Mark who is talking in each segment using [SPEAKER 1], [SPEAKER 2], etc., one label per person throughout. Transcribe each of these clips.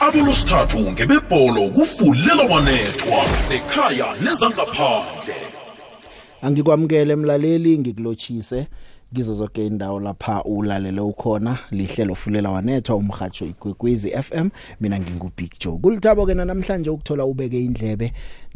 [SPEAKER 1] abolosithathu ngebebholo kufulela wanethwa sekhaya nezangaphandle
[SPEAKER 2] Angikwamukele emlaleli ngikulochise. Kizo zonke indawo lapha ulalele ukhona. Lihlelo fulela wanethwa umhajo igwegwezi FM mina ngingu Big Joe. Kulithabo ke namhlanje ukuthola ubeke indlebe.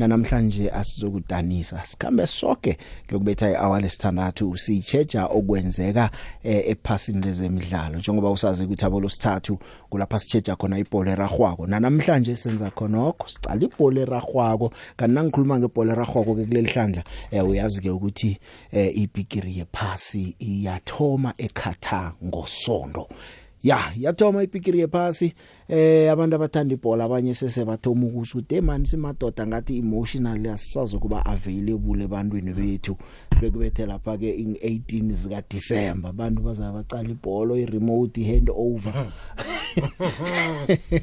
[SPEAKER 2] Namhlanje asizokudanisa sikhambe sonke ngiyokubetha ihour lesithandathu sichecha okwenzeka eh, ephasini lezemidlalo. Njengoba usazi ukuthi abolo sithathu kulapha sichecha khona ibhola eragwako namhlanje senza khonokho sicala ibhola eragwako kanti nangikhuluma ngebhola eragwako ke kuleli hlandla eh, uyazi ke ukuthi eh, ibigiri yephasi iyathoma eKatar ngosondo. Ya yathoma ipikiri yephasi eh abantu abathanda ibhola abanye sese bathoma ukusho ukuthi hey man simadoda ngathi emotional asisazokuba available ebantwini bethu. Bekubethe lapha ke in 18 zika December abantu bazaba baqala ibhola i remote hand over.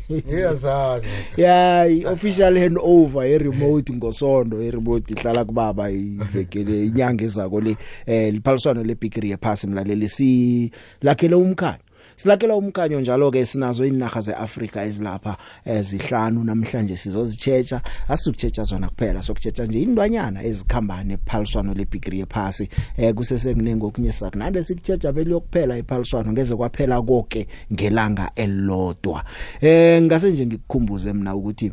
[SPEAKER 3] Iyazazi.
[SPEAKER 2] ya i official hand over e remote ngosondo e remote ihlala kubaba ivekele inyanga ezako le eh liphaliswano lepikiri yephasi mlaleli. Si lakhele umkhanyo silakela umkhanyo njalo ke sinazo inaga zeAfrika ezilapha ezihlanu namhlanje sizozichecha asikuchecha zona kuphela sokuchecha nje indwanyana ezikhambane ephaliswano lebigree phasi eh kusese kunenge okunye sakunande sikuchecha beliyokuphela iphaliswano ngeze kwaphela konke ngelanga elilodwa. Eh ngase nje ngikukhumbuze mina ukuthi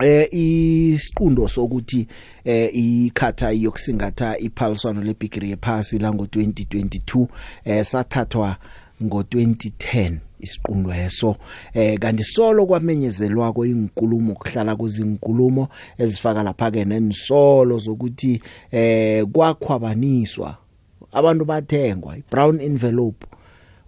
[SPEAKER 2] eh isiqundo sokuthi eh ikhatha yokusingatha iphaliswano lebigree phasi la ngo2022 eh sathathwa ngo2010 isiqundo eso. Eh kanti solo kwamenyezelwako inkulumo kuhlala kuzinkulumo ezifaka lapha ke nenisolo zokuthi eh kwakhwabaniswa. Abantu bathengwa brown envelope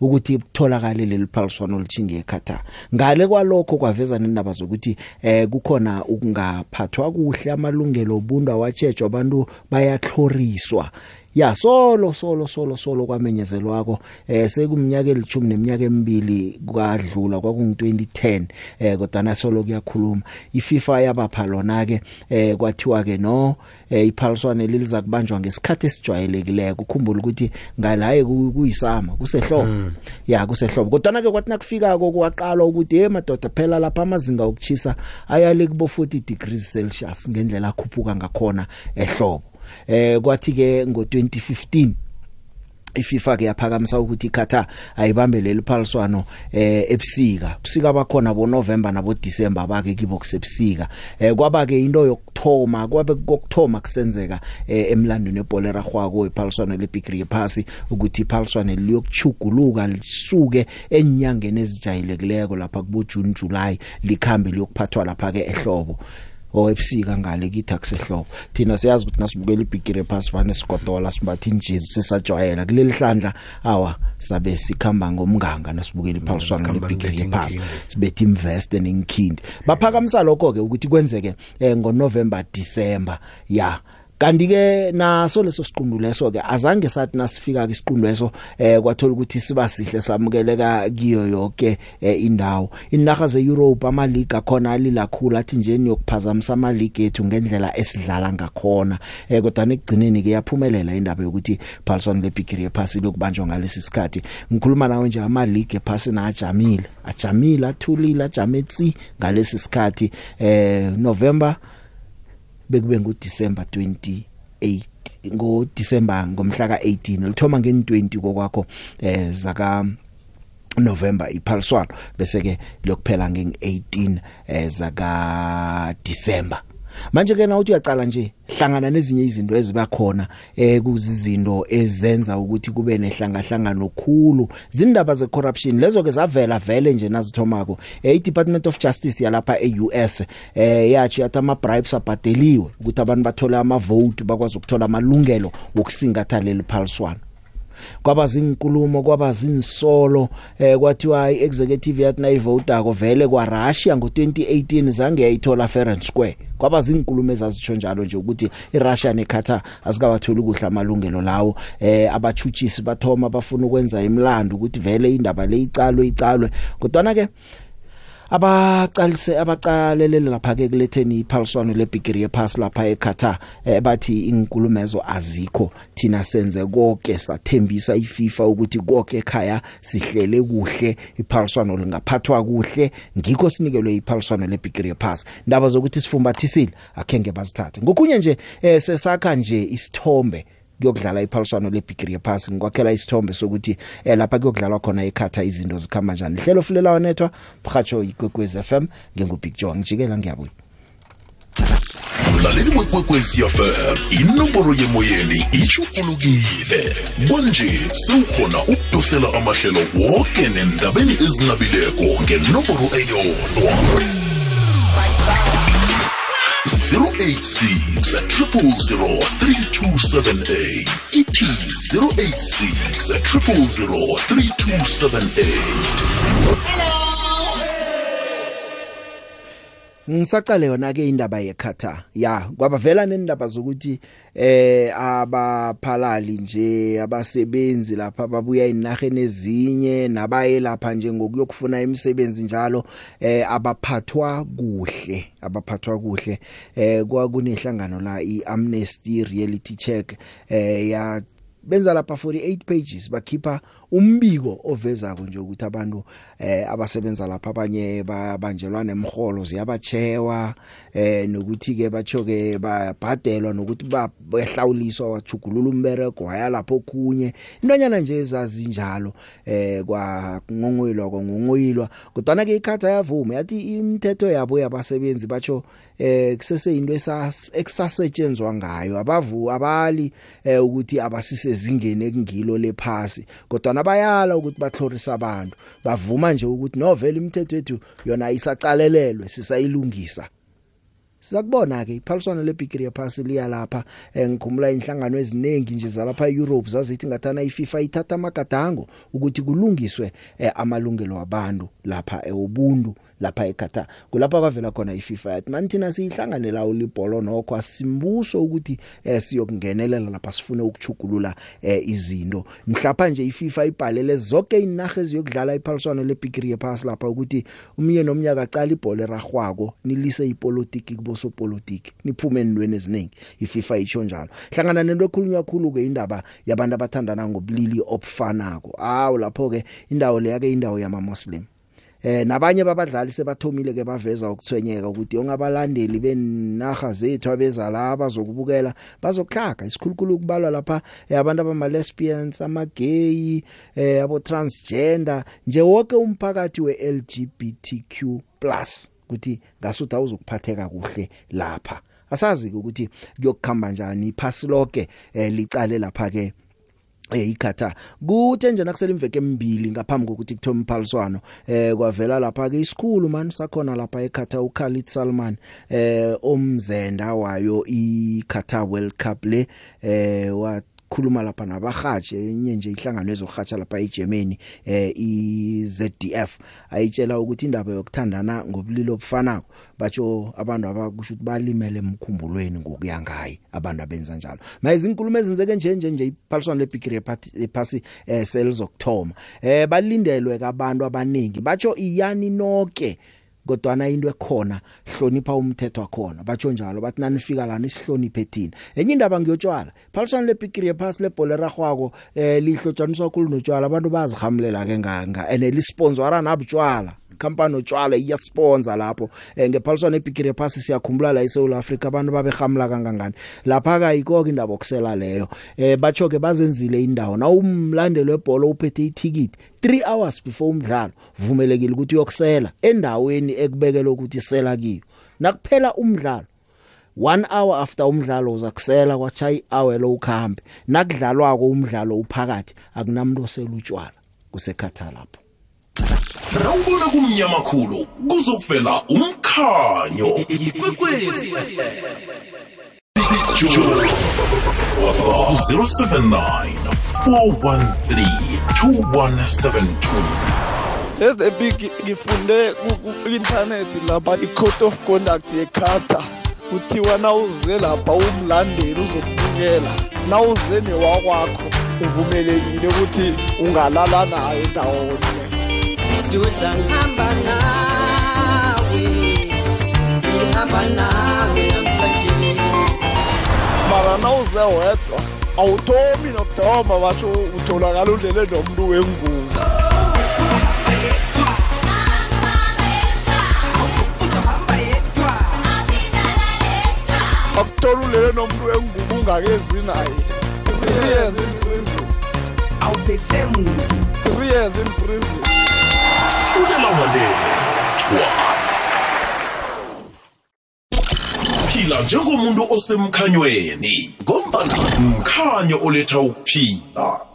[SPEAKER 2] ukuthi kutholakale leli phaliswano lichinge eKatar ngale kwalokho kwaveza nendaba zokuthi eh kukhona ukungaphathwa kuhle amalungelo obuntu awatshejwa abantu bayahloriswa. Ya solo solo solo solo kwamenyezelwako eh sekumnyaka elithumi neminyaka emibili kwadlula kwakungu2010 eh kodwa na solo kuyakhuluma. iFIFA yabapha lona ke eh kwathiwa ke no eh iphaliswane liliza kubanjwa ngesikhathi esijwayelekileko. Ukhumbula ukuthi ngalaye kuyisama kusehlobo. Mm. ya kusehlobo. Kodwa na ke kwathi nakufika kwaqala ukuthi hey madoda phela lapha amazinga okuchisa ayale kubo 40 degrees celsius ngendlela akhuphuka ngakhona ehlobo. Eh kwathi ke ngo2015 iFIFA ke yaphakamisa ukuthi iQatar ayibambe leli phaliswano eh ebusika. Busika bakhona bo November nabo December bake kibo kusebusika eh kwaba ke into yokthoma kwabe kokthoma kusenzeka eh, emlandweni ebhola ragwako iphaliswano lebigree phasi ukuthi iphaliswano liyokuchuguluka lisuke enyangeni ezijayelekileko lapha kubo June July likhambe liyokuphathwa lapha ke ehlobo. Owebusika ngale kithi akusehlobo thina siyazi ukuthi nasibukela ibigire pass vane sigodola simbatha injezi sesajwayela kuleli hlandla awa sabe sikhamba ngomnganga nasibukela iphaliswano lebigire pass sibethe invest nengikhindi baphakamisa lokho ke ukuthi kwenzeke eh, ngo November December ya. Kanti ke naso leso siqundu leso ke azange sathi nasifika ke isiqundu leso eh kwathola ukuthi siba sihle samukeleka kiyo yonke eh, indawo. Inaga ze Europe ama league akhona alilakhulu athi nje niyokuphazamisa ama league ethu ngendlela esidlala ngakhona. Eh kodwa nekugcineni ke yaphumelela indaba yokuthi Paulson leBigiri ephasi lokubanjwa ngalesi sikhathi. Ngikhuluma nawe nje ama league ephasi na ajamile ajamile athulile ajametsi ngalesi sikhathi. Eh November bekube ngo December 28 ngo December ngomhla ka18 lithoma nge20 kokwakho eh zaka November iphaliswano bese ke lokuphela nge18 eh zaka December. Manje ke na uthi uyacala nje hlangana nezinye izinto eziba khona eh kuzizinto ezenza ukuthi kube nehlangahlangano khulu. Zindaba ze corruption lezo ke zavela vele nje nazithomako. Eh iDepartment of Justice yalapha eUS eh yathi yathi ama bribes abhadeliwe ukuthi abantu bathole ama vote bakwazi ukuthola amalungelo wokusingatha leli phaliswano kwaba zinkulumo kwaba zinsolo eh kwathiwa iexecutive yathi nayivotako vele kwa Russia ngo2018 zange yayithola fair and square. Kwaba zinkulumo ezazitsho njalo nje ukuthi iRussia neQatar asikawatholi ukuhla amalungelo lawo. Eh abachuchisi bathoma bafuna ukwenza imlando ukuthi vele indaba le icalwe icalwe. Kodwa ke abaqalise abaqalelele lapha ke kuletheni iphaliswano lebigiri yepass lapha eQatar eh, bathi inkulumezo azikho. Thina senze konke sathembisa iFIFA ukuthi konke ekhaya sihlele kuhle iphaliswano lingaphathwa kuhle. Ngikho sinikelwe iphaliswano lebigiri yepass. Ndaba zokuthi sifumbathisile akhenge bazithathe. Ngokunye nje eh, sesakha nje isithombe kuyokudlala iphaliswano lebigiri yepass ngikwakhela isithombe sokuthi eh, lapha kuyokudlalwa khona ekhata izinto zikhamba njani. Hlelo fulela wanethwa phatsho igwekwez FM ngingubig John. Ngijikela ngiyabuya.
[SPEAKER 1] Mlaleli wekwekwezi fm inomboro yemoyeni ishukulukile kwanje sewukhona ukudosela amahlelo woke nendabeni ezinabileko ngenomboro eyodwa. 086 0003278 ithi 086 0003278
[SPEAKER 2] ngisaqale yona ke indaba yeKatar ya kwabavela nendaba zokuthi eh abaphalali nje abasebenzi lapha babuya inarheni ezinye nabaye lapha nje ngokuyokufuna imisebenzi njalo eh abaphathwa kuhle abaphathwa kuhle. Eh kwakunehlangano la iAmnesty Reality Check eh ya benza lapha 48 pages bakhipha umbiko ovezako nje ukuthi abantu eh abasebenza lapha abanye babanjelwa nemholo ziyabachewa eh nokuthi ke batsho ke babhadelwa nokuthi bahlawuliswa wajugulula umberego waya lapho kunye intonyana nje ezazi njalo eh kwa ngongoyilwa kongoyilwa kodwa ke ikhatha yavuma yathi imithetho yabo yabasebenzi batsho eh kusese into esasetshenzwa ngayo. Abavu abali eh ukuthi abasisezingeni ekungilo lephasi kodwa bayala ukuthi bahlorisa abantu. Bavuma nje ukuthi novela imithetho yethu yona isaqalelelwe sisayilungisa. Sizakubona ke iphaliswano lebigiri yephasi liya lapha engikhumula inhlangano eziningi nje zalapha eEurope zazithi ngathana iFIFA ithatha amagadango ukuthi kulungiswe eh, amalungelo wabantu lapha eubuntu. Lapha eQatar kulapha bavela khona iFIFA. Yathi manthina siyihlanganela ulibholo nokho asimbuso ukuthi eh, siyokungenelela lapha sifune ukuchugulula eh, izinto. Mhlapha nje iFIFA ibhalele zonke inarhe eziyokudlala iphaliswano lebigiri yephasi lapha ukuthi umnye nomnyaka aqala ibhola eragwako nilise ipolitiki kuboso politiki niphume endweni eziningi iFIFA icho njalo. Hlangana nento ekhulunywa kakhulu ke indaba yabantu abathandana ngobulili obufanako. Awu lapho ke indawo leya ke indawo yama muslim eh nabanye babadlali sebathomile ke baveza ukuthwenyeka ukuthi ongabalandeli benaga zethu abeza la abazokubukela bazokhlaga isikhulukhulu kubalwa lapha eh, abantu abama lesbians amagay eh abo transgender nje wonke umphakathi we LGBTQ+ ukuthi ngasuthi awuzokuphatheka kuhle lapha. Asazi ukuthi kuyokukhamba kanjani iphasi lonke eh, licale lapha ke eh iKatar kuthe nje nakusele imveke emibili ngaphambi kokuthi kuthome umphaliswano eh kwavela lapha ke isikhulu man sakhona lapha eKatar uKhalid Salman eh omzenda wayo iQatar World Cup le eh wa khuluma lapha nabahatshe enye nje ihlangano ezohatsha lapha eGermany eh iZDF ayitshela ukuthi indaba yokuthandana ngobulilo obufanako. Batsho abantu abakusho ukuthi balimele emkhumbulweni ngokuya ngayi abantu abenza njalo. Mayizi inkulumo ezenzeke nje nje nje iphaliswano lebigiri yephasi eh selizokthoma eh balindelwe kabantu abaningi. Batsho iyani noke kodwana into ekhona hlonipha umthetho wakhona. Batsho njalo bathi nanifika lana isihloniphe thina. Enye indaba ngiyotshwala phalisana lepikiri yephasi lebhola ragwako eh lihlotshaniswa khulu notshwala abantu bazihamlela ke nganga ene lisponsora nabutshwala company otshwala iyasponsor lapho. Eh, ngephaliswana ebigiri yephasi siyakhumbula la eSouth Africa abantu babehamla kangangani. Lapha ka yikho indaba okusela leyo. Eh batsho ke bazenzile indawo. Na umlandelo webhola uphethe iticket 3 hours before umdlalo vumelekile ukuthi uyokusela endaweni ekubekelwe ukuthi sela kiyo. Nakuphela umdlalo 1 hour after umdlalo uzakusela kwachaya hour lo ukhambe. Nakudlalwako umdlalo uphakathi akunamuntu oselutshwala kusekhatha lapho.
[SPEAKER 1] Rawubona kumnyama khulu kuzokuvela umkhanyo.
[SPEAKER 3] Ikwekwezi.
[SPEAKER 1] WhatsApp 079 413 2172
[SPEAKER 4] ezebiki ngifunde ku-internet lapha i-code of conduct yekhata. Kuthiwa nawuze lapha umlandeli uzokubukela nawuze newakwakho uvumelekile ukuthi ungalala naye ndawonye.
[SPEAKER 3] Tuta hamba nawe,
[SPEAKER 4] hamba nawe namsajili. Maranauze wedwa awuthomi nokudoma basho utholakala udlele nomuntu wengubo. Akuthola ulele nomuntu wengubo ungakezi naye. Three years in prison three years in prison
[SPEAKER 1] fulela walethwa phila njengomuntu osemkhanyweni ngombana mkhanyo oletha ukuphila.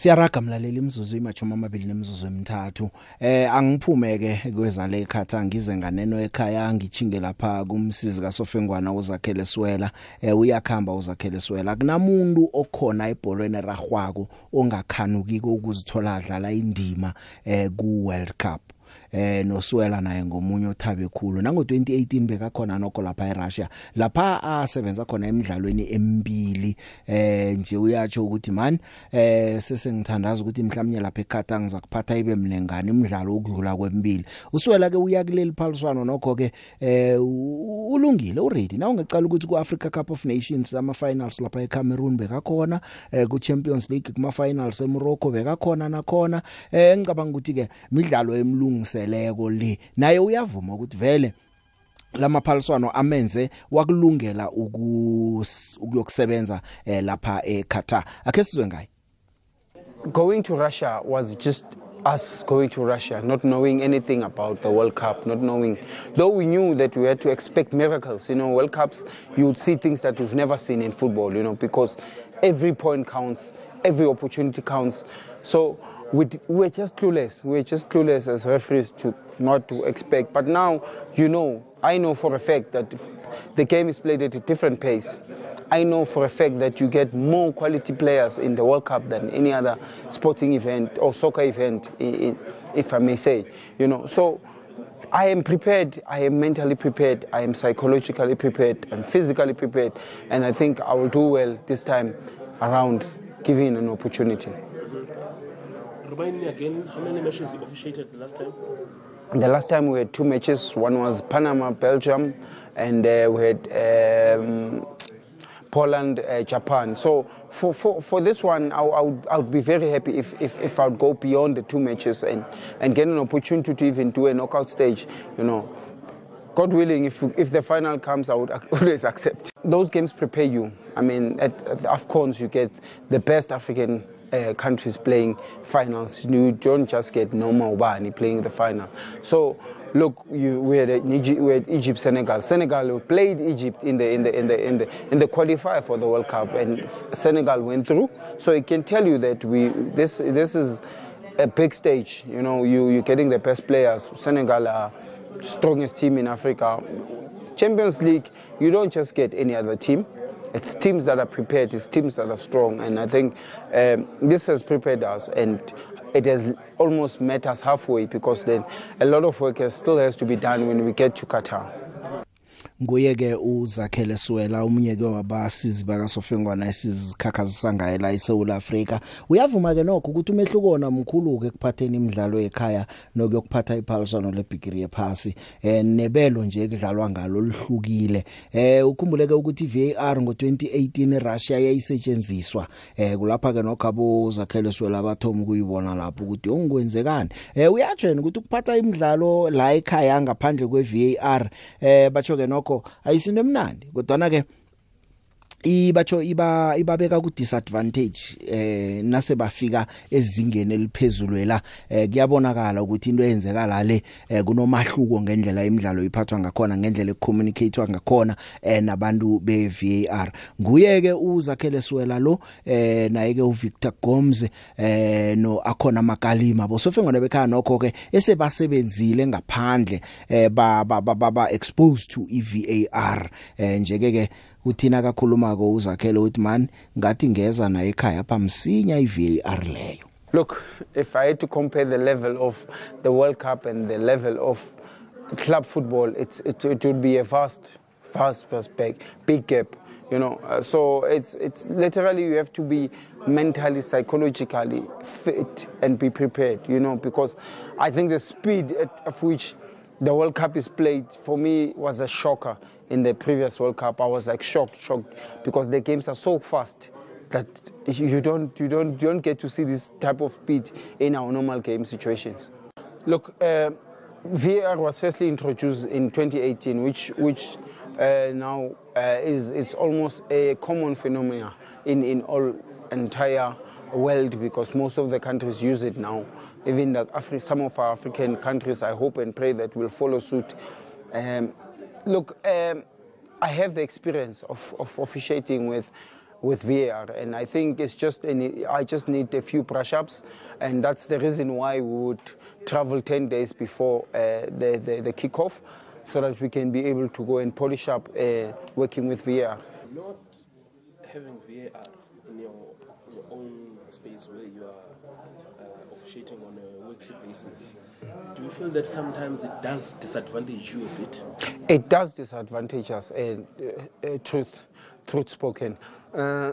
[SPEAKER 2] Siyaraga mlaleli imzuzu imachuma amabili nemizuzu emithathu. Eh angiphume ke kwezale ekhatha ngize nganeno ekhaya ngichinge lapha kumsizi kaSofengwana uzakhele swela. Eh uyakhamba uzakhele swela. Kunamuntu okhona ebholweni eragwako ongakhanukiko ukuzithola adlala indima eh ku World Cup. Eh noswela naye ngomunye othabe khulu. Nango 2018 bekakhona nokho lapha eRussia. Lapha asebenza khona emidlalweni emibili eh nje uyatsho ukuthi man eh sesengithandaza ukuthi mhlawumnye lapha eKhatar ngizakuphatha ibe mnengane imidlalo ukudlula kwemibili. Uswela ke uya kuleli phaliswano nokho ke eh u- ulungile uready. Na ungecala ukuthi ku Africa Cup of Nations ama finals lapha eCameroon bekakhona eh ku Champions League kuma finals eMorocco bekakhona nakhona. Eh ngicabanga ukuthi ke midlalo emlungiseleko le naye uyavuma ukuthi vele lamaphaliswano amenze wakulungela ukus- ukuyokusebenza eh, lapha eQatar akhe sizwe ngaye
[SPEAKER 5] going to Russia was just us going to Russia, not knowing anything about the World Cup, not knowing, though we knew that we had to expect miracles. You know, World Cups, you would see things that you've never seen in football, you know, because every point counts, every opportunity counts. So we, d- we were just clueless. We were just clueless as referees to not to expect. But now, you know, I know for a fact that the game is played at a different pace. I know for a fact that you get more quality players in the World Cup than any other sporting event or soccer event, if I may say. You know, so I am prepared. I am mentally prepared. I am psychologically prepared and physically prepared, and I think I will do well this time around, given an opportunity.
[SPEAKER 6] Remind me again, how many matches you officiated the last time?
[SPEAKER 5] The last time we had two matches. One was Panama, Belgium, and uh, we had um, Poland, uh, Japan. So for, for, for this one, I, I, would, I would be very happy if, if, if I would go beyond the two matches and, and get an opportunity to even do a knockout stage. You know, God willing, if, if the final comes, I would always accept. Those games prepare you. I mean, at, at the AFCONs, you get the best African uh, countries playing finals. You don't just get normal Ubani playing the final. So, look, you, we, had, Nige- we had Egypt, Senegal. Senegal played Egypt in the, in, the, in, the, in, the, in the qualifier for the World Cup, and Senegal went through. So, it can tell you that we, this, this is a big stage. You know, you, you're getting the best players. Senegal are strongest team in Africa. Champions League, you don't just get any other team. It's teams that are prepared, it's teams that are strong. And I think um, this has prepared us and it has almost met us halfway because then a lot of work still has to be done when we get to Qatar.
[SPEAKER 2] Nguye ke uzakhele swela umunye ke wabasizi baka Sofengwana esizikhakhazisa ngaye la eSouth Africa uyavuma ke nokho ukuthi umehluko wona mkhulu ke kuphatheni imidlalo ekhaya nokuyokuphatha iphaliswano lebigiri yephasi. Eh nebelo nje ekudlalwa ngalo lihlukile. Eh ukhumbule ke ukuthi VAR ngo2018 eRussia yayisetshenziswa. Eh kulapha ke nokhabo uzakhele swela abathoma ukuyibona lapho ukuthi ongikwenzekani eh uyatshena ukuthi ukuphatha imidlalo la ekhaya ngaphandle kwe VAR eh batsho ke nokho ayisinto emnandi kodwa ke ibatsho iba ibabeka ku disadvantage eh nase bafika ezingeni eliphezulu la eh kuyabonakala ukuthi into eyenzeka la le eh, kunomahluko ngendlela imidlalo iphathwa ngakhona ngendlela ecommunicatewa ngakhona eh nabantu be VAR nguye ke uzakhele swela lo eh naye ke uVictor Gomes eh no akhona makalima bosofengwana bekhaya nokho ke esebasebenzile ngaphandle eh ba ba ba, ba, ba exposed to eVAR eh njeke ke uthina kakhuluma ko uzakhele ukuthi man ngathi ngeza na ekhaya pha msinya iVAR leyo
[SPEAKER 5] Look, if I had to compare the level of the World Cup and the level of club football, it's, it, it would be a vast, vast perspective, big gap. You know, uh, so it's it's literally you have to be mentally, psychologically fit and be prepared. You know, because I think the speed at, of which the World Cup is played for me was a shocker in the previous World Cup. I was like shocked, shocked because the games are so fast that you don't you don't you don't get to see this type of speed in our normal game situations. Look, uh, VAR was firstly introduced in 2018, which which uh, now uh, is is almost a common phenomenon in in all entire world because most of the countries use it now. Even that Afri- some of our African countries, I hope and pray that will follow suit. Um, look, um, I have the experience of, of officiating with with VAR, and I think it's just any, I just need a few brush-ups, and that's the reason why we would travel 10 days before uh, the, the the kickoff, so that we can be able to go and polish up uh, working with VAR.
[SPEAKER 6] Not having VAR in your, your own space where you are uh, officiating on a weekly basis, do you feel that sometimes it does disadvantage you a bit?
[SPEAKER 5] It does disadvantage us, uh, uh, uh, truth, truth spoken. Uh,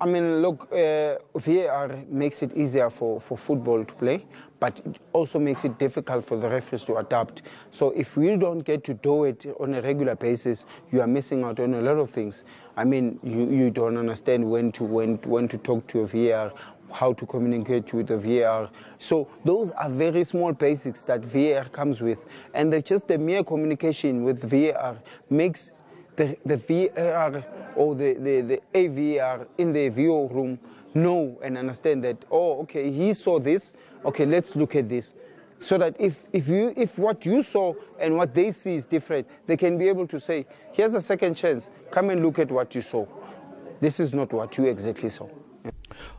[SPEAKER 5] I mean, look, uh, VAR makes it easier for, for football to play, but it also makes it difficult for the referees to adapt. So if we don't get to do it on a regular basis, you are missing out on a lot of things. I mean, you, you don't understand when to when when to talk to a VAR, how to communicate with the VAR. So those are very small basics that VAR comes with, and the, just the mere communication with VAR makes the, the VAR or the, the, the AVR in the VO room know and understand that, oh, okay, he saw this, okay, let's look at this. So that if, if, you, if what you saw and what they see is different, they can be able to say, here's a second chance, come and look at what you saw. This is not what you exactly saw.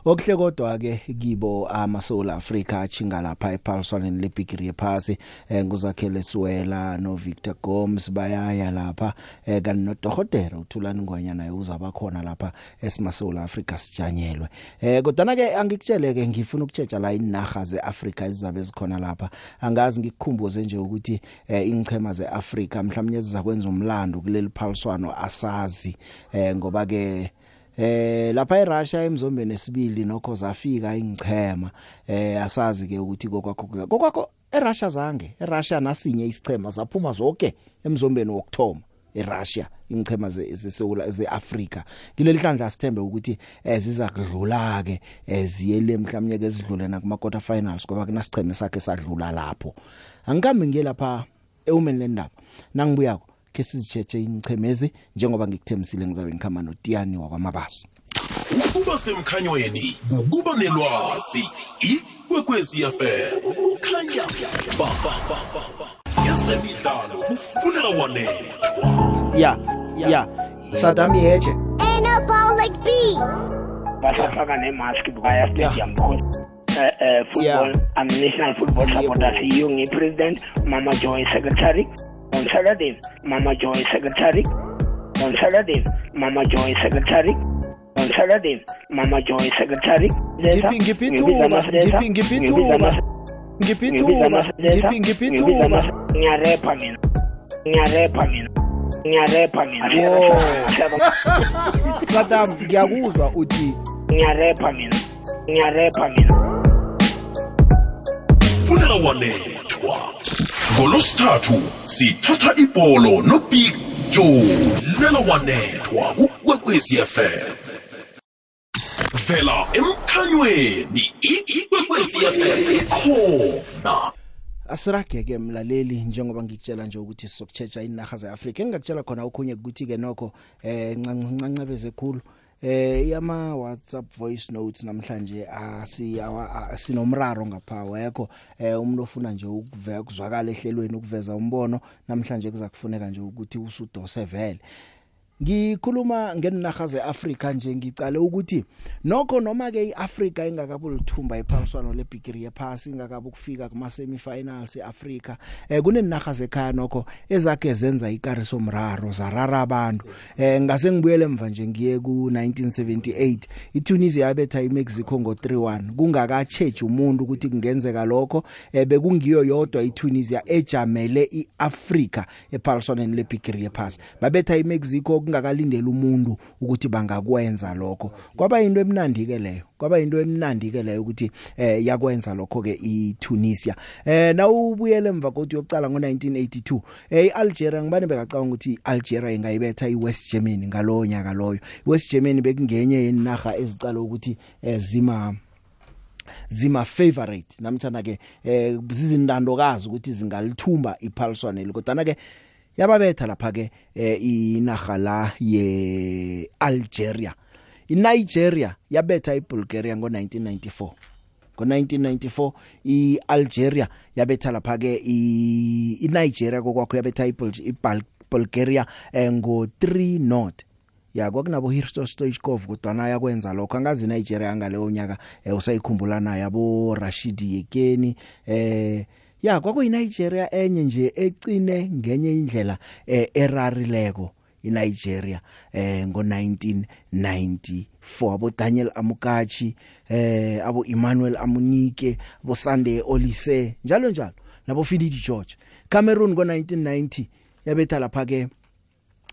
[SPEAKER 2] Okuhle kodwa ke kibo ama South Africa achinga lapha ePaulsoneni lebigiri yephasi eh, nguzakhele Siwela no Victor Gomes bayaya lapha eh, kanti no Dohotera uthulani ngwanya naye uzaba khona lapha esima South Africa sijanyelwe. Eh kodwa ke angikutshele ke ngifuna ukutsheja la inaga zeAfrica ezizabe zikhona lapha. Angazi ngikukhumbuze nje ukuthi eh, ingchema zeAfrica mhlawumnye zizakwenza umlando kuleli phaliswano asazi eh, ngoba ke eh lapha eRussia emzombeni esibili nokho zafika ingchema eh asazi ke ukuthi kokwakho kokwakho eRussia zange eRussia nasinye isichema zaphuma zonke emzombeni wokthoma eRussia ingchema zesewula zeAfrica kileli hlandla sithembe ukuthi eziza kudlula ke eziyele mhlawumnye ke zidlule na kuma quarter finals ngoba kunasicheme sakhe sadlula lapho. Angikambi ngiye lapha ewumen lendaba nangibuyako. Ke sizicheche ingchemezi njengoba ngikuthembisile ngizabe ngikhama noTiani wakwamabaso.
[SPEAKER 1] Ukuba semkhanyweni ukuba nelwazi ikwekwezi FM kukhanya ba ezemidlalo kufunela wanethwa.
[SPEAKER 2] Ya ya. Saddam Yeche
[SPEAKER 7] Ain't no ball like bees.
[SPEAKER 8] basafaka nemaski bukaya stadium. Because uh, uh, football I'm national football supporters EU ngi-president Mama Joy secretary. On Saturday Mama Joy secretary. On Saturday Mama Joy secretary. On Saturday Mama Joy secretary.
[SPEAKER 2] Ngiphi- ngiphithuka, ngiphi- ngipithuka. ngipithuka ngiphi ngipithuka
[SPEAKER 8] ngiyarepa mina. Ngiyarepa mina. Ngiyarepa mina.
[SPEAKER 2] Wo. Saddam ngiyakuzwa uthi
[SPEAKER 8] ngiyarepa mina. Ngiyarepa mina.
[SPEAKER 1] Funela wanethwa ngolosithathu sithatha ibholo nobig joe lela wanethwa kukwekwezi FM vela emkhanyweni ikwekwezi FM ikhona.
[SPEAKER 2] Asirageke mlaleli njengoba ngikutshela nje ukuthi sizokuchecha inaga zeAfrika. Engakutshela khona okhunye ukuthi ke nokho eh ncancebeze ekhulu eh yama WhatsApp voice notes namhlanje asi sinomraro ngapha wekho eh umuntu ofuna nje ukuveza kuzwakala ehlelweni ukuveza umbono namhlanje kuzakufuneka nje ukuthi usudose vele. Ngikhuluma ngenaga zeAfrika nje ngicale ukuthi nokho noma ke iAfrika ingakabulithumba ephaliswano lebigiri yephasi ingakabe ukufika kuma semifinals eAfrika eh kunenaga zekhaya nokho ezake zenza ikariso mraro zarara abantu. Eh ngase ngibuyele emva nje ngiye ku 1978 iTunisia yabetha iMexico ngo 3-1 kungakacheje umuntu ukuthi kungenzeka lokho eh bekungiyo yodwa iTunisia ejamele iAfrika ephaliswaneni lebigiri yephasi. Babetha iMexico okungakalindela umuntu ukuthi bangakwenza lokho. Kwaba into emnandi ke leyo kwaba into emnandi ke leyo ukuthi eh yakwenza lokho ke iTunisia. Eh nawubuyele emva kokuthi yokucala ngo1982 eh iAlgeria ngibane bekacabanga ukuthi iAlgeria ingayibetha iWest Germany ngalowo nyaka loyo? iWest Germany bekungenye yenaga ezicala ukuthi ezima zima favorite namtjana ke eh zizindandokazi ukuthi zingalithumba iphaliswane kodwa ke yababetha lapha ke eh, inaga la ye Algeria iNigeria yabetha iBulgaria ngo1994 ngo1994 iAlgeria yabetha lapha ke iNigeria kokwakho yabetha iBulgaria eh, ngo 3 not. Ya kwakunabo Hristo Stoichkov kodwa yakwenza lokho. Angazi Nigeria ngaleyo nyaka eh, usayikhumbula naye yabo Rashid Yekeni eh ya kwakuyiNigeria enye nje ecine ngenye indlela eh, erarileko iNigeria eh ngo1994 abo Daniel Amukachi eh abo Emmanuel Amunike abo Sunday Olise njalo njalo nabo Fididi George. Cameroon ngo1990 yabetha lapha ke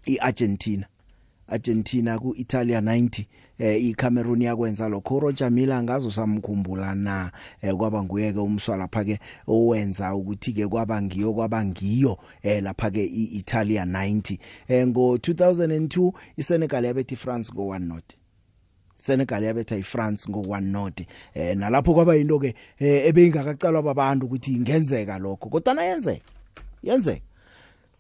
[SPEAKER 2] iArgentina. Argentina ku Italia 90 eh iCameroon yakwenza lokho. Roger Miller ngazo samkhumbula na eh, kwaba nguye ke umswa lapha ke owenza ukuthi ke kwaba ngiyo kwaba ngiyo eh lapha ke iItalia 90 eh ngo 2002 iSenegal yabethi France go 1 not Senegal yabetha iFrance ngo1 not eh nalapho kwaba into ke eh, ebeyingakacalwa babantu ukuthi ingenzeka lokho kodwa na yenzeka yenzeka.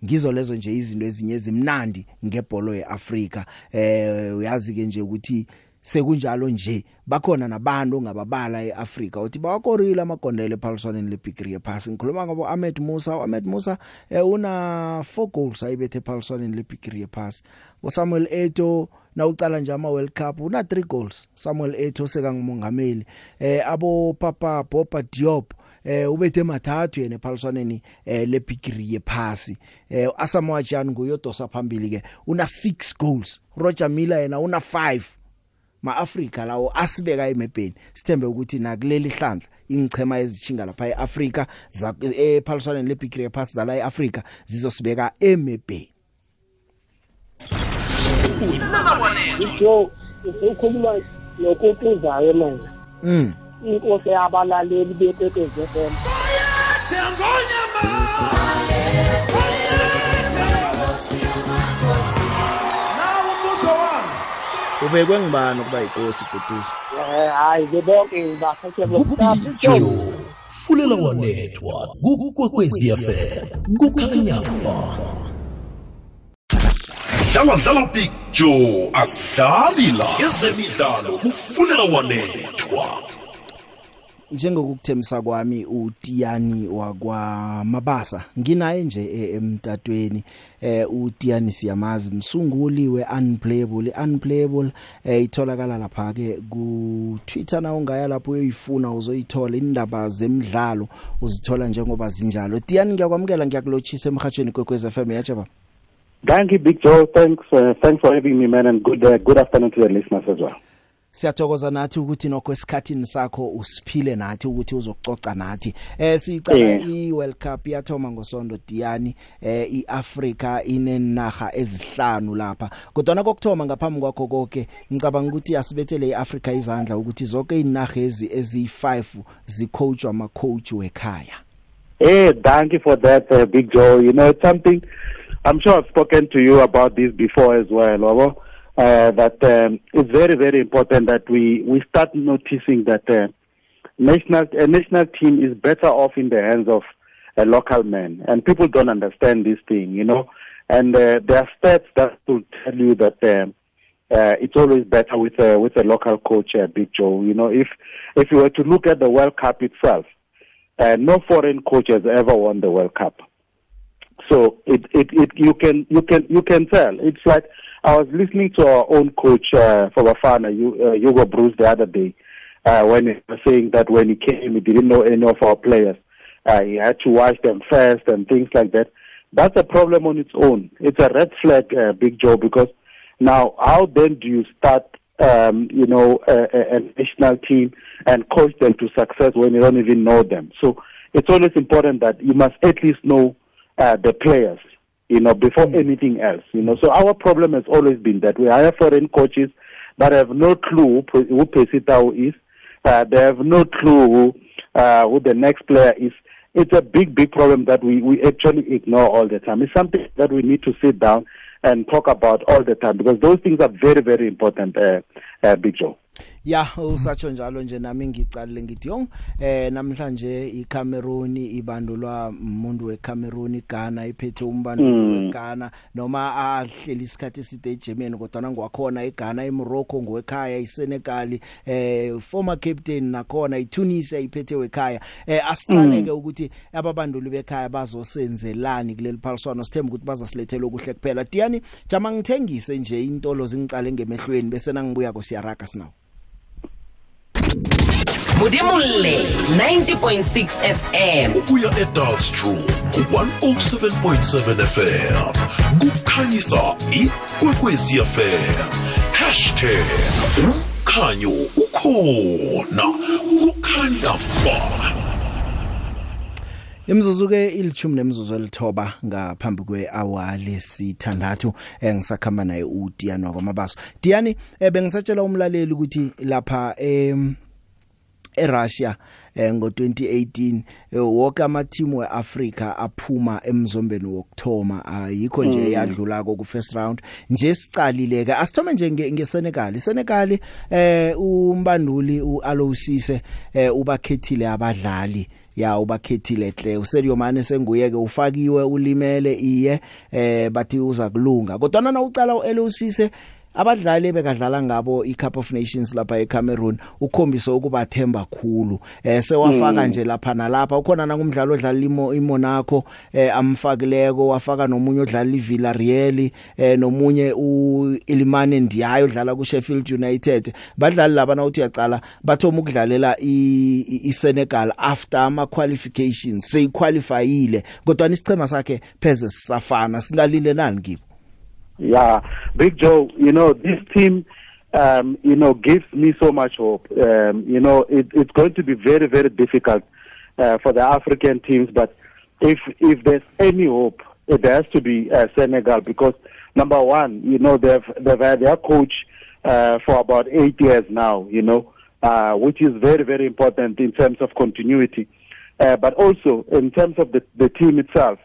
[SPEAKER 2] Ngizo lezo nje izinto ezinye ezimnandi ngebholo yeAfrika. Eh uyazi ke nje ukuthi sekunjalo nje bakhona nabantu ongababala eAfrika uthi bawakorila amagondelo ephaliswaneni leBigri yephasi. Ngikhuluma ngabo Ahmed Musa. Ahmed Musa eh, una 4 goals ayibethe ephaliswaneni leBigri yephasi. uSamuel Eto na ucala nje ama World Cup una 3 goals. Samuel Eto seka ngumongameli eh abo Papa Boba Diop eh ubethe mathathu yena ephaliswaneni eh lebigiri yephasi. Eh Asamoah Gyan nguyodosa phambili ke. Una 6 goals. Roger Miller yena una 5 maAfrika lawo asibeka emebheni. Sithembe ukuthi nakuleli hlandla ingchema ezichinga lapha eAfrika ephaliswaneni lebigiri yephasi zala eAfrika zizosibeka emebheni.
[SPEAKER 9] Yo ukhuluma nokutuzayo manje.
[SPEAKER 2] Mm
[SPEAKER 9] inkosi yabalaleli beteteze FM
[SPEAKER 2] ubekwe ngibani ukuba inkosi goduza
[SPEAKER 9] eh hayi bebonke ngibakhethe
[SPEAKER 1] Joe fulela wanethwa kukwekwezi FM kukhanya ba. Dlala dlala Big Joe asidlali la. Ezemidlalo kufulela wanethwa
[SPEAKER 2] njengokukuthemisa kwami uTiyani wakwaMabasa. Nginaye nje e- emtatweni eh uTiyani siyamazi msunguli weUnplayable. iUnplayable eh itholakala lapha ke ku Twitter na ungaya lapho uyoyifuna uzoyithola. Indaba zemidlalo uzithola njengoba zinjalo. Tiyani ngiyakwamukela ngiyakulochisa emhathweni kwekwez FM yacha baba
[SPEAKER 10] Thank you, Big Joe. Thanks, uh, thanks for having me, man, and good, uh, good afternoon to the listeners as well.
[SPEAKER 2] Siyathokoza nathi ukuthi nokho esikhatini sakho usiphile nathi ukuthi uzococa nathi eh sicala
[SPEAKER 10] Yeah.
[SPEAKER 2] iWorld Cup yathoma ngosonto Diani eh iAfrica inenaga ezihlanu lapha kodwa kokuthoma ngaphambi kwakho konke ngicabanga ukuthi asibethele iAfrica izandla ukuthi zonke inaga ezi ezi5 zicoachwa ama coach wekhaya
[SPEAKER 10] Hey, thank you for that, uh, Big Joe. You know, it's something I'm sure I've spoken to you about this before as well, Wabo. Uh, that um, it's very, very important that we, we start noticing that uh, national a national team is better off in the hands of a local man, and people don't understand this thing, you know. And uh, there are stats that will tell you that um, uh, it's always better with a with a local coach, uh, Big Joe. You know, if if you were to look at the World Cup itself, uh, no foreign coach has ever won the World Cup. So it, it, it you can you can you can tell. It's like I was listening to our own coach uh, for Bafana, Hu- uh, Hugo Bruce, the other day, uh, when he was saying that when he came, he didn't know any of our players. Uh, he had to watch them first and things like that. That's a problem on its own. It's a red flag, uh, Big Joe, because now how then do you start, um, you know, a, a, a national team and coach them to success when you don't even know them? So it's always important that you must at least know uh, the players you know, before mm. anything else. You know, so our problem has always been that we hire foreign coaches that have no clue who, who Pesitao is. Uh, they have no clue who, uh, who the next player is. It's a big, big problem that we, we actually ignore all the time. It's something that we need to sit down and talk about all the time because those things are very, very important, uh, uh, Big Joe.
[SPEAKER 2] Ya usatsho njalo nje nami ngicalile ngithi yong eh namhlanje iCameroon ibandulwa umuntu weCameroon Ghana iphethe umbandulo
[SPEAKER 10] Mm.
[SPEAKER 2] weGhana noma ahleli isikhathi eside eGermany kodwa ngwakhona eGhana eMorocco ngowekhaya iSenegal eh former captain nakhona iTunisia iphethe wekhaya. Eh asiqaleke ukuthi ababanduli bekhaya bazosenzelani kuleli phaliswano? Sithemba ukuthi bazasilethela okuhle kuphela. Diani jama ngithengise nje intolo zingicale ngemehlweni bese nangibuya ko siyaraga sinawo.
[SPEAKER 11] Mudimulle 90.6 FM
[SPEAKER 1] ubuya eDalstrom 107.7 FM kukhanyisa ikwekwezi FM #ukhanyo ukhona. Kukhanya ba
[SPEAKER 2] Imzuzu ke ilithumi nemizuzu elithoba ngaphambi kwehour lesithandathu engisakhamba naye uDiana kwamabaso. Diani ebengisatshela umlaleli ukuthi lapha em eRussia eh, ngo2018 eh, wonke ama team weAfrica aphuma emzombeni wokthoma ayikho nje
[SPEAKER 10] Mm.
[SPEAKER 2] yadlula ku first round. Nje sicalile ke asithome nje nge- ngeSenegal. iSenegal eh umbanduli uAlosise eh ubakhethile abadlali. Ya ubakhethile hle uSeliyomane senguye ke ufakiwe ulimele iye eh bathi uza kulunga. Kodwa na ucala uElosise abadlali bekadlala ngabo iCup of Nations lapha eCameroon ukhombisa ukubathemba khulu. Eh sewafaka
[SPEAKER 10] Mm.
[SPEAKER 2] nje lapha nalapha. Ukhona nakumdlalo odlala imo iMonaco eh amfakileko wafaka nomunye odlala iVillarreal eh nomunye uIlimane Ndiaye odlala kuSheffield United. Badlali laba na uthi uyacala bathoma ukudlalela iSenegal after ama qualifications seyiqualifyile kodwa isichema sakhe pheze sisafana singalilelani kibo?
[SPEAKER 10] Yeah, Big Joe, you know, this team, um, you know, gives me so much hope. Um, you know, it, it's going to be very, very difficult uh, for the African teams, but if if there's any hope, it has to be uh, Senegal because number one, you know, they've they've had their coach uh, for about eight years now, you know, uh, which is very, very important in terms of continuity, uh, but also in terms of the, the team itself.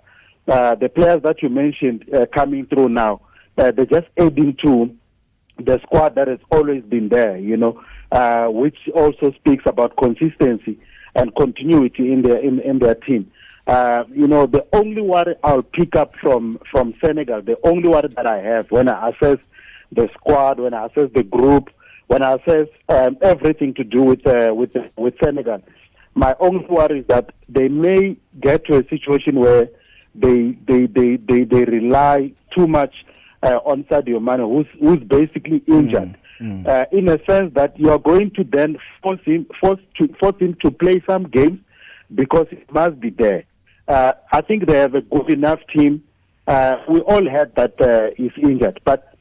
[SPEAKER 10] Uh, the players that you mentioned uh, coming through now, uh, they're just adding to the squad that has always been there, you know, uh, which also speaks about consistency and continuity in their in, in their team. Uh, you know, the only worry I'll pick up from from Senegal, the only worry that I have when I assess the squad, when I assess the group, when I assess um, everything to do with uh, with with Senegal, my only worry is that they may get to a situation where they they they they, they rely too much uh, on Sadio Mane, who's who's basically injured. Uh, in a sense that you are going to then force him force to force him to play some games because it must be there. Uh, I think they have a good enough team. Uh, we all heard that uh, he's injured, but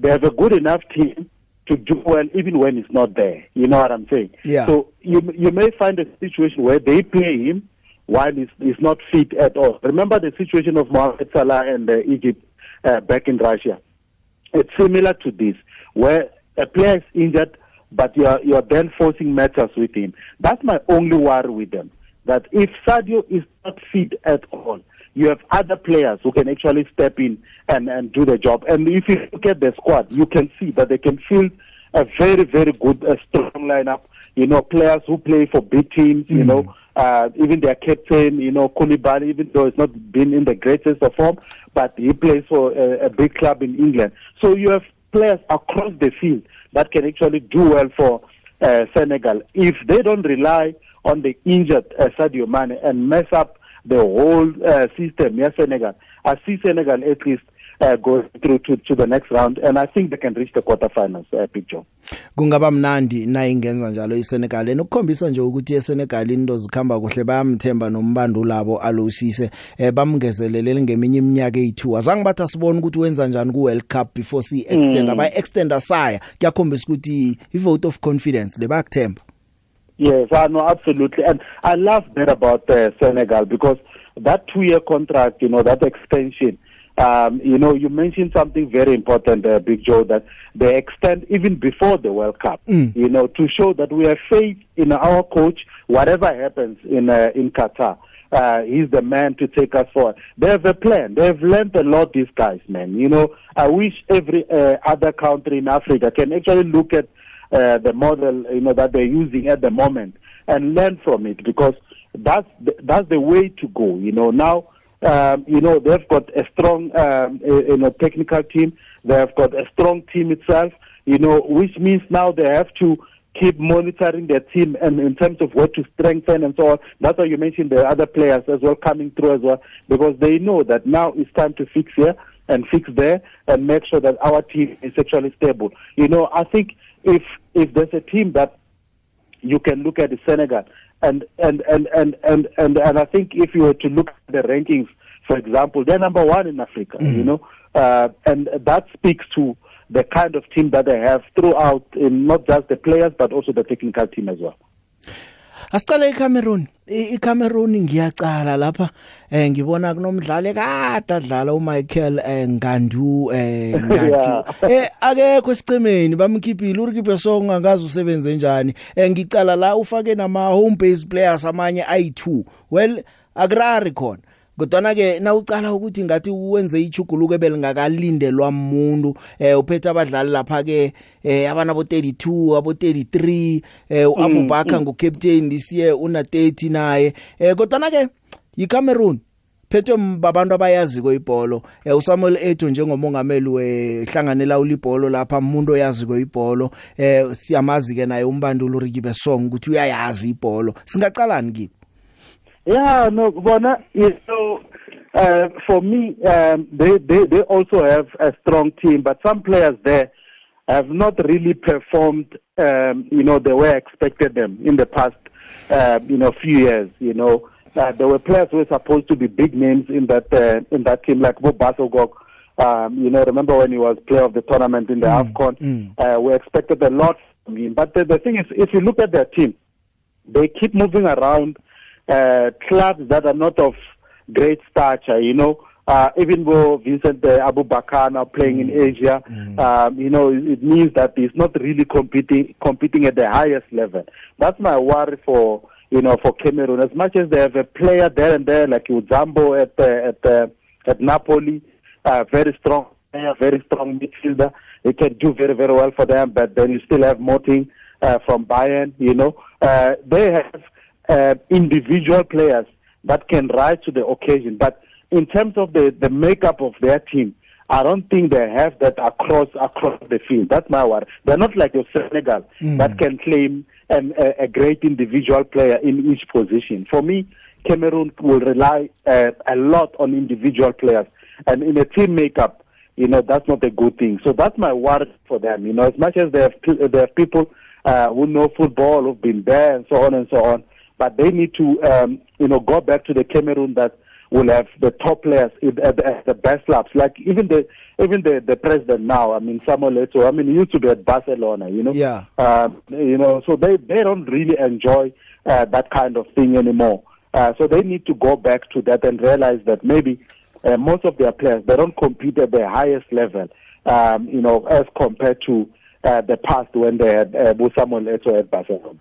[SPEAKER 10] they have a good enough team to do well even when he's not there. You know what I'm saying?
[SPEAKER 2] Yeah.
[SPEAKER 10] So you you may find a situation where they play him while he's, he's not fit at all. Remember the situation of Mohamed Salah and uh, Egypt uh, back in Russia. It's similar to this, where a player is injured, but you're you're then forcing matters with him. That's my only worry with them. That if Sadio is not fit at all, you have other players who can actually step in and, and do the job. And if you look at the squad, you can see that they can field a very, very good, uh, strong lineup. You know, players who play for big teams, you
[SPEAKER 2] Mm.
[SPEAKER 10] know, uh, even their captain, you know, Koulibaly, even though he's not been in the greatest of form, but he plays for a, a big club in England. So you have players across the field that can actually do well for uh, Senegal. If they don't rely on the injured uh, Sadio Mane and mess up the whole uh, system, yes, Senegal, I see Senegal at least uh, go through to, to the next round, and I think they can reach the quarterfinals. Uh, picture.
[SPEAKER 2] Kungaba mnandi na ingenza njalo iSenegal. Enokukhombisa nje ukuthi eSenegal into zikhamba kuhle bayamthemba nombanduli labo alosise eh bamngezelelele ngeminye iminyaka eyi2 azange bathi asibone ukuthi wenza njani ku World Cup before si extend
[SPEAKER 10] Mm.
[SPEAKER 2] abay extend asaya. Kuyakhombisa ukuthi i vote of confidence lebakuthemba
[SPEAKER 10] Yes, I know absolutely, and I love that about uh, Senegal because that two-year contract, you know, that extension, Um, you know, you mentioned something very important, uh, Big Joe, that they extend even before the World Cup.
[SPEAKER 2] Mm.
[SPEAKER 10] You know, to show that we have faith in our coach, whatever happens in uh, in Qatar. Uh, he's the man to take us forward. They have a plan. They have learned a lot, these guys, man. You know, I wish every uh, other country in Africa can actually look at uh, the model, you know, that they're using at the moment and learn from it because that's the, that's the way to go. You know, now um, you know they've got a strong um, you know technical team. They have got a strong team itself. You know, which means now they have to keep monitoring their team and in terms of what to strengthen and so on. That's why you mentioned the other players as well coming through as well because they know that now it's time to fix here and fix there and make sure that our team is actually stable. You know, I think if if there's a team that you can look at the Senegal and and and and and and, and I think if you were to look at the rankings, for example, they're number one in Africa.
[SPEAKER 2] Mm.
[SPEAKER 10] You know, uh, and that speaks to the kind of team that they have throughout, in not just the players but also the technical team as well.
[SPEAKER 2] Asiqale eCameroon. iCameroon ngiyacala lapha eh ngibona kunomdlali kade adlala uMichael eh, Ngandu eh Ngandu. Eh akekho esicemeni bamkhiphile urikhiphe song angazi usebenze njani. Eh ngicala la ufake nama home based players amanye ayi2. Well akurari khona. Kodwana ke nawucala ukuthi ngathi uwenze ichuguluko belingakalindelwa umuntu eh uphethe abadlali lapha ke eh abana bo 32 abo 33 eh uAbubakar ngocaptain lisiye una 30 naye. Eh kodwana ke yiCameroon phethwe babantu abayaziko ibhola eh uSamuel Eto njengomongameli wehlanganela ulibhola lapha umuntu oyaziko ibhola eh siyamazi ke naye umbandulu Rikibe Song ukuthi uyayazi ibhola singaqalani kibo
[SPEAKER 10] Yeah, no, Bona, you know, uh, for me, um, they, they, they also have a strong team, but some players there have not really performed, um, you know, the way I expected them in the past, uh, you know, few years, you know. Uh, there were players who were supposed to be big names in that uh, in that team, like Bob Basogok. Um, you know, remember when he was player of the tournament in the mm, AFCON? Mm. Uh, we expected a lot from him. But the, the thing is, if you look at their team, they keep moving around uh, clubs that are not of great stature, you know. Uh, even though Vincent uh, Abu Bakar now playing mm. in Asia, mm. um, you know, it, it means that he's not really competing competing at the highest level. That's my worry for you know for Cameroon. As much as they have a player there and there like Uzambo at uh, at uh, at Napoli, uh, very strong player, very strong midfielder. He can do very very well for them. But then you still have Moting uh, from Bayern. You know, uh, they have uh, individual players that can rise to the occasion. But in terms of the, the makeup of their team, I don't think they have that across across the field. That's my worry. They're not like your Senegal mm. that can claim an, a, a great individual player in each position. For me, Cameroon will rely uh, a lot on individual players, and in a team makeup, you know that's not a good thing. So that's my worry for them. You know, as much as they have they have people uh, who know football, who've been there, and so on and so on but they need to, um, you know, go back to the Cameroon that will have the top players at the, at the best clubs. Like even the even the the president now. I mean, Samuel Eto'o. I mean, he used to be at Barcelona. You know.
[SPEAKER 2] Yeah.
[SPEAKER 10] Um, you know, so they they don't really enjoy uh, that kind of thing anymore. Uh, so they need to go back to that and realize that maybe uh, most of their players they don't compete at the highest level. Um, you know, as compared to uh, the past when they had uh, Samuel Eto'o at Barcelona.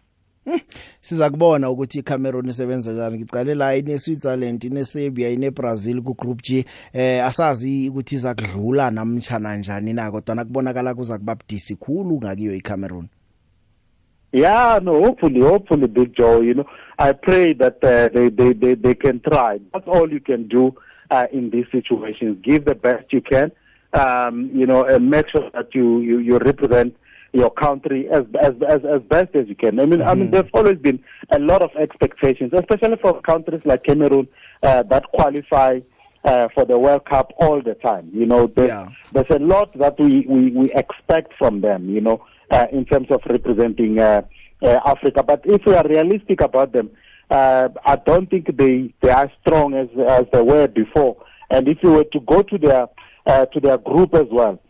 [SPEAKER 2] Siza kubona ukuthi iCameroon isebenza kanjani ngicale la ine Switzerland ine Serbia ine Brazil ku group G eh asazi ukuthi iza kudlula namtjana kanjani na kodwa nakubonakala kuza kuba budisi khulu ngakiyo iCameroon
[SPEAKER 10] Yeah, no, hopefully, hopefully, Big Joe. You know, I pray that uh, they, they they they can try. That's all you can do uh, in these situations. Give the best you can, um, you know, and make sure that you you, you represent your country as as as, as best as you can. I mean, mm-hmm. I mean, there's always been a lot of expectations, especially for countries like Cameroon uh, that qualify uh, for the World Cup all the time. You know, there's,
[SPEAKER 2] yeah.
[SPEAKER 10] there's a lot that we, we, we expect from them. You know, uh, in terms of representing uh, uh, Africa. But if we are realistic about them, uh, I don't think they they are strong as as they were before. And if you were to go to their uh, to their group as well,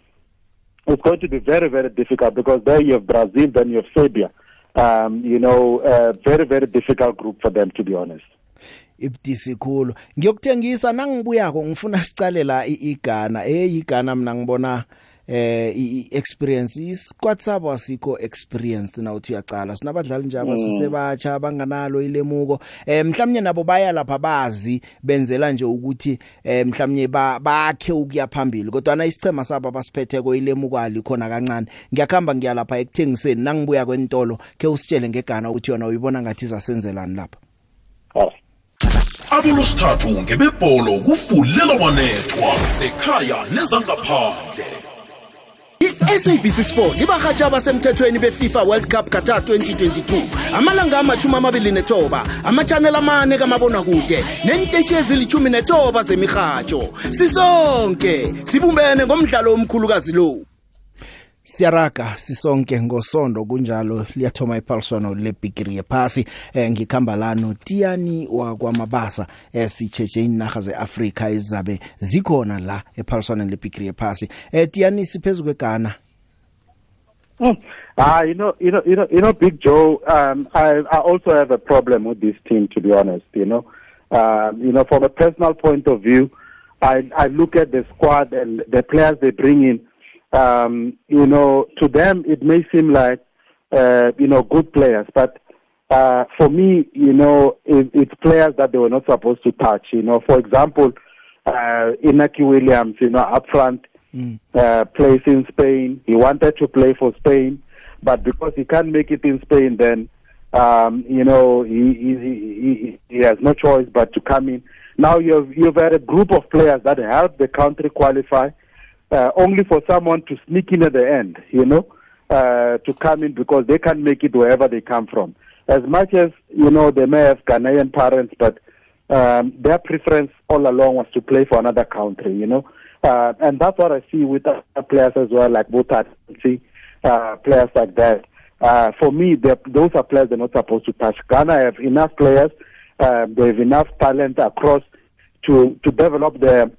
[SPEAKER 10] it's going to be very, very difficult because there you have Brazil, then you have Serbia. Um, you know, a very, very difficult group for them, to be honest.
[SPEAKER 2] ibudisi khulu ngiyokuthengisa nangibuyako ngifuna sicalela iGhana hey iGhana mina ngibona eh i-experience isquad sabo asikho experience na uthi uyacala? Sinabadlali nje abasisebatsha abanganalo ilemuko. Eh mhlawumnye nabo baya lapha bazi benzela nje ukuthi eh mhlawumnye bakhe ukuya phambili kodwa na isicema sabo abasiphetheko ilemuko alikhona kancane. Ngiyakhamba ngiyalapha ekuthengiseni nangibuya kwentolo ke usitshele ngegana ukuthi yona uyibona ngathi izasenzelani lapha.
[SPEAKER 1] Abolosithathu ngebebholo kufulela wanethwa sekhaya nezangaphandle.
[SPEAKER 12] iSABC Sport ibahatsha abasemthethweni beFIFA World Cup Qatar 2022 amalanga amachuma amabili nethoba ama-channel amane kamabona kude nentetshi ezilithumi nethoba zemihatsho sisonke sibumbene ngomdlalo omkhulukazi lo.
[SPEAKER 2] Siyaraga sisonke ngosonto kunjalo liyathoma iphaliswano lebigiri yephasi eh, ngikhamba lano Tiani wakwamabasa eh, sicheche inaga zeAfrika izabe zikhona la ephaliswaneni lebigiri yephasi eh, Tiani siphezulu kweGhana
[SPEAKER 10] Mm. Ah, you know, you know, you know, you know, Big Joe. Um, I, I also have a problem with this team, to be honest. You know, um, you know, from a personal point of view, I, I look at the squad and the players they bring in. Um, you know, to them it may seem like, uh, you know, good players, but uh, for me, you know, it, it's players that they were not supposed to touch. You know, for example, uh, Inaki Williams, you know, up front
[SPEAKER 2] mm.
[SPEAKER 10] uh, plays in Spain. He wanted to play for Spain, but because he can't make it in Spain, then um, you know he, he he he has no choice but to come in. Now you've you've had a group of players that help the country qualify, uh, only for someone to sneak in at the end. You know, uh, to come in because they can't make it wherever they come from. As much as you know they may have Ghanaian parents, but um, their preference all along was to play for another country. You know. Uh, and that's what I see with other players as well, like Botat, uh, players like that. Uh, for me, those are players they're not supposed to touch. Ghana have enough players, uh, they have enough talent across to to develop their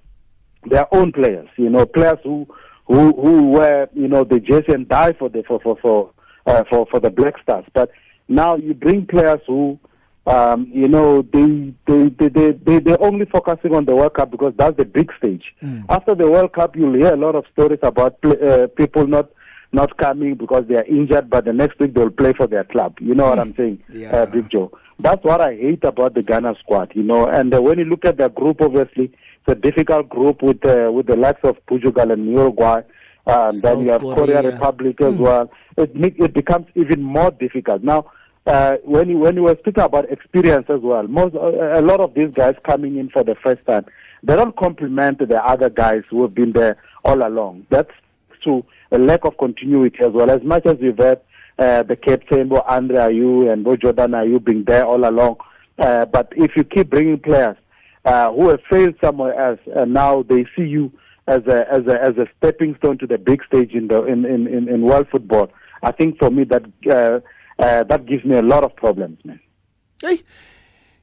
[SPEAKER 10] their own players. You know, players who who who wear you know the jersey and die for the for for for uh, for for the Black Stars. But now you bring players who um, you know, they, they, they, they, they, they're only focusing on the World Cup because that's the big stage.
[SPEAKER 2] Mm.
[SPEAKER 10] After the World Cup, you'll hear a lot of stories about uh, people not not coming because they are injured, but the next week they'll play for their club. You know what I'm saying,
[SPEAKER 2] yeah.
[SPEAKER 10] uh, Big Joe? That's what I hate about the Ghana squad, you know. And uh, when you look at the group, obviously, it's a difficult group with uh, with the likes of Portugal and Uruguay. Um, then you have Korea, Korea Republic as mm. well. It, make, it becomes even more difficult. Now, uh, when you when you were speaking about experience as well, most a lot of these guys coming in for the first time, they don't complement the other guys who have been there all along. That's to a lack of continuity as well. As much as we've had uh, the captain, Bo Andre Ayu and Bo Jordan Ayu being there all along, uh, but if you keep bringing players uh, who have failed somewhere else, and now they see you as a as a as a stepping stone to the big stage in the in in in, in world football, I think for me that. Uh, uh, that gives me a lot of problems man
[SPEAKER 2] hey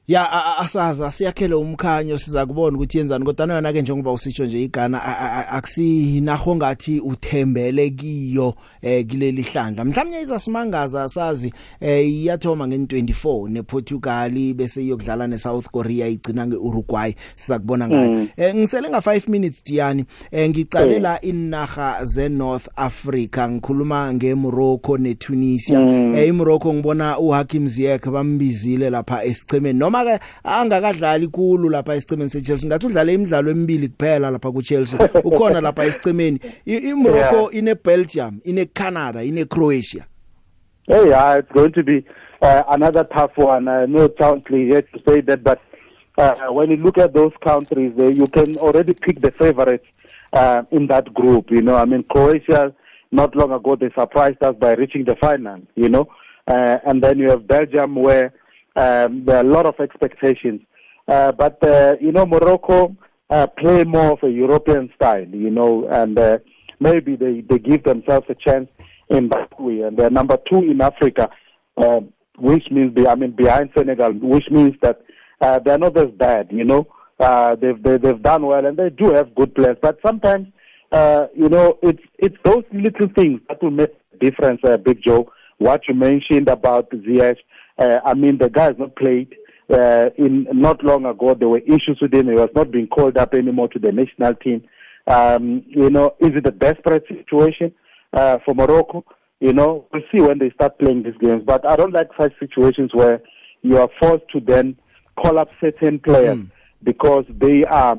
[SPEAKER 2] ya asaza siyakhele umkhanyo siza kubona ukuthi yenzani kodwa yona ke njengoba usitsho nje igana akusinaho ngathi uthembele kiyo eh kileli hlandla. Mhlawumnye izasimangaza asazi eh iyathoma nge24 nePortugal bese iyokudlala neSouth Korea igcina ngeUruguay. Siza kubona ngayo.
[SPEAKER 10] Mm.
[SPEAKER 2] eh ngisele nga 5 minutes Diani eh ngicalela inaga ze North Africa ngikhuluma ngeMorocco neTunisia.
[SPEAKER 10] Mm.
[SPEAKER 2] eh iMorocco ngibona uHakim Ziyech bambizile lapha esichemeni noma angakadlali kulo lapha esichemeni seChelsea ngathi udlale imidlalo emibili kuphela lapha kuChelsea ukhona lapha esichemeni I- iMorocco
[SPEAKER 10] Yeah.
[SPEAKER 2] ine Belgium ine Canada ine Croatia
[SPEAKER 10] Hey, yeah, it's going to be uh, another tough one. Know it sounds cliche to say that, but uh, when you look at those countries, uh, you can already pick the favorites uh, in that group. You know, I mean, Croatia, not long ago, they surprised us by reaching the final, you know, uh, and then you have Belgium where um, there are a lot of expectations. Uh, but, uh, you know, Morocco uh, play more of a European style, you know, and uh, maybe they, they give themselves a chance in way. And they're number two in Africa, uh, which means, they, I mean, behind Senegal, which means that uh, they're not as bad, you know. Uh, they've, they, they've done well and they do have good players. But sometimes, uh, you know, it's, it's those little things that will make a difference, uh, Big Joe. What you mentioned about Ziyech, uh, I mean, the guy has not played uh, in not long ago there were issues with him. He was not being called up anymore to the national team. Um, you know, is it a desperate situation uh, for Morocco? You know, we'll see when they start playing these games. But I don't like such situations where you are forced to then call up certain players mm. because they are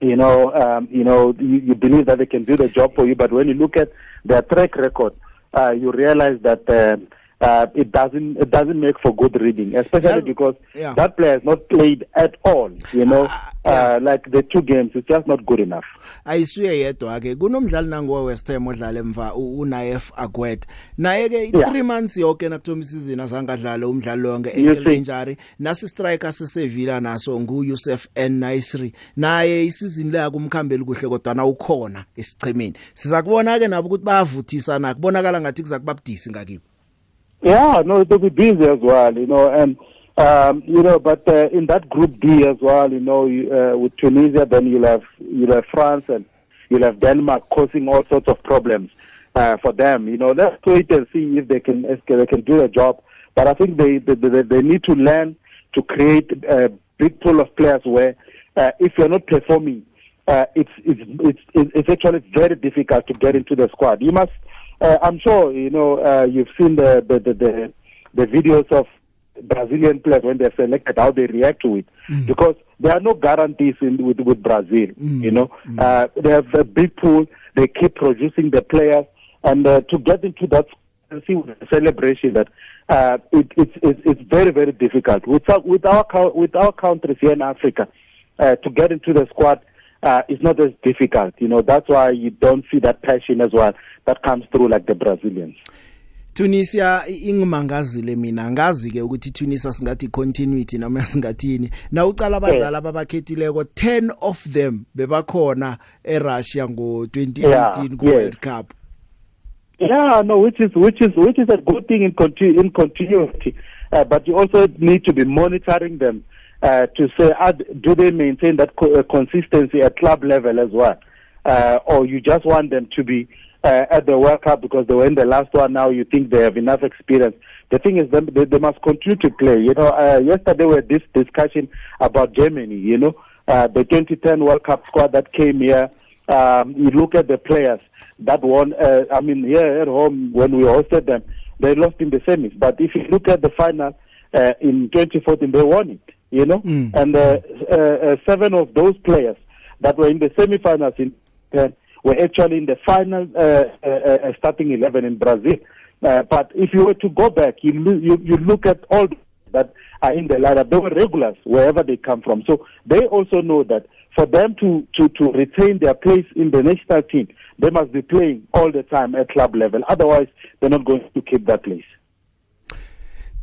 [SPEAKER 10] you know, um, you know, you, you believe that they can do the job for you, but when you look at their track record, uh, you realize that uh, uh, it doesn't it doesn't make for good reading, especially
[SPEAKER 2] Yes.
[SPEAKER 10] because
[SPEAKER 2] Yeah.
[SPEAKER 10] that player has not played at all. You know, uh, like the two games, it's just not good enough.
[SPEAKER 2] ayisuye yedwa ke kunomdlali nango West Ham odlala emva u- uNaif Agwet naye ke
[SPEAKER 10] Yeah.
[SPEAKER 2] 3 months yonke nakuthoma isizini azangadlala umdlalo lonke
[SPEAKER 10] You
[SPEAKER 2] ankle
[SPEAKER 10] see.
[SPEAKER 2] injury nasi striker sesevila naso ngu Yusuf N Naisri naye isizini la kumkhambeli kuhle kodwa na ukhona esichemeni sizakubona ke nabo ukuthi bayavuthisa na kubonakala ngathi kuzakuba budisi ngakibo
[SPEAKER 10] Yeah, no, they'll be busy as well, you know, and um, you know, but uh, in that Group D as well, you know, you, uh, with Tunisia, then you'll have you'll have France and you'll have Denmark causing all sorts of problems uh, for them. You know, let's wait and see if they can if they can do the job. But I think they they, they, they need to learn to create a big pool of players where uh, if you're not performing, uh, it's it's it's it's actually very difficult to get into the squad. You must. Uh, I'm sure you know uh, you've seen the the, the the the videos of Brazilian players when they're selected, how they react to it, because there are no guarantees in, with with Brazil. You know, uh, they have a big pool. They keep producing the players, and uh, to get into that see with the celebration that uh, it, it's it's it's very very difficult with with our with our countries here in Africa uh, to get into the squad uh, is not as difficult. You know that's why you don't see that passion as well that comes through like the Brazilians.
[SPEAKER 2] Tunisia i- ingimangazile mina ngazi ke ukuthi Tunisia singathi continuity noma singathini na ucala abadlali ababakhethileko 10 of them bebakhona eRussia ngo 2018
[SPEAKER 10] Yeah,
[SPEAKER 2] ku
[SPEAKER 10] yes.
[SPEAKER 2] World Cup
[SPEAKER 10] Yeah, no, which is which is which is a good thing in continu- in continuity, uh, but you also need to be monitoring them uh, to say uh, do they maintain that co- uh, consistency at club level as well, uh, or you just want them to be uh, at the World Cup because they were in the last one. Now you think they have enough experience. The thing is, they, they must continue to play. You know, uh, yesterday we had this discussion about Germany. You know, uh, the 2010 World Cup squad that came here. Um, you look at the players that won. Uh, I mean, here at home when we hosted them, they lost in the semis. But if you look at the final uh, in 2014, they won it. You know, and uh, uh, uh, seven of those players that were in the semi-finals in uh, were actually in the final uh, uh, uh, starting 11 in Brazil. Uh, but if you were to go back, you, lo- you you look at all that are in the lineup. They were regulars wherever they come from. So they also know that for them to, to, to retain their place in the national team, they must be playing all the time at club level. Otherwise, they're not going to keep that place.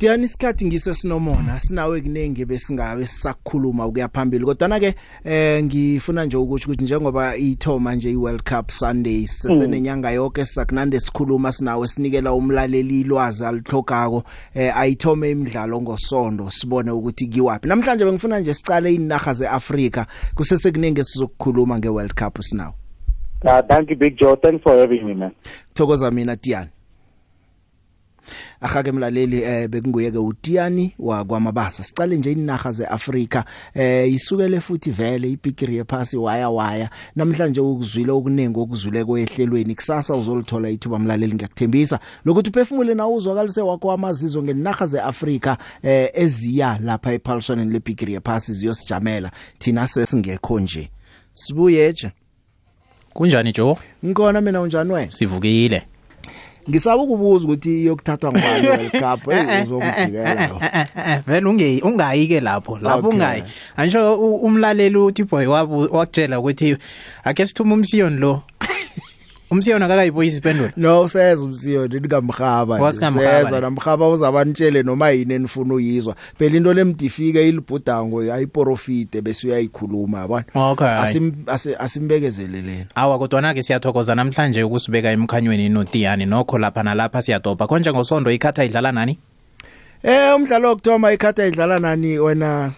[SPEAKER 2] Diyani isikhathi ngiso sinomona sinawe kunenge besingabe sisakhuluma ukuya phambili kodwa na ke eh ngifuna nje ukuthi ukuthi njengoba ithoma nje iWorld Cup Sundays sesenenyanga yonke sisakunande sikhuluma sinawe sinikela umlaleli ilwazi alithokako eh ayithome imidlalo ngosonto sibone ukuthi kiwapi namhlanje bengifuna nje sicale inaga zeAfrika kusese kunenge sizokukhuluma ngeWorld Cup sinawe
[SPEAKER 10] Uh, thank you, Big Joe. Thanks for having me, man.
[SPEAKER 2] thokoza mina Diyani Akha ke mlaleli eh bekunguye ke uTiani wakwamabasa sicale nje inaga zeAfrika eh isukele futhi vele ipikiri yephasi waya waya. Namhlanje ukuzwile okuningi okuzwile kwehlelweni kusasa uzolithola ithuba mlaleli ngiyakuthembisa. Lokuthi uphefumule na uzwakalise wakho amazizo ngenaga zeAfrika eh eziya lapha ephaliswaneni lepikiri yephasi ziyosijamela. Thina sesingekho nje. Sibuyeje
[SPEAKER 13] kunjani Joe?
[SPEAKER 2] Ngikona mina unjani wena?
[SPEAKER 13] Sivukile.
[SPEAKER 2] Ngisaba ukubuza ukuthi iyokuthathwa ngubani World Cup? Hey uzongijikela
[SPEAKER 13] vele unge ungayi ke lapho lapho
[SPEAKER 2] Okay.
[SPEAKER 13] ungayi. Angisho umlaleli uthi boy wabu wakutshela ukuthi ake sithuma umsiyoni lo. umsiyoni akakayiboyisa ipendulo
[SPEAKER 2] no seza umsiyoni nikamhaba
[SPEAKER 13] Wasikamrhaba
[SPEAKER 2] seza
[SPEAKER 13] ni.
[SPEAKER 2] namhaba uzabanitshele noma yini enifuna uyizwa. Phela into lemdifike ilibhudango ayiprofite bese uyayikhuluma yabona?
[SPEAKER 13] Okay.
[SPEAKER 2] Asim- asi- asimbekezeleleni
[SPEAKER 13] awa kodwana ke siyathokoza namhlanje ukusibeka emkhanyweni notiyani nokho lapha nalapha siyadobha. Konje ngosondo ikhatha idlala nani?
[SPEAKER 2] Eh umdlalo wokthoma ikhatha idlala nani wena?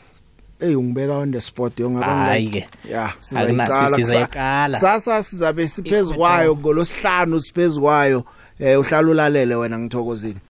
[SPEAKER 2] Hey ungibeka on the spot yongaba
[SPEAKER 13] Hayi ke.
[SPEAKER 2] ya
[SPEAKER 13] Akuna-
[SPEAKER 2] sizayiqala
[SPEAKER 13] sizayiqala.
[SPEAKER 2] sasa sizabe siphezukwayo ngolosihlanu siphezukwayo eh uhlala ulalele wena ngithokozini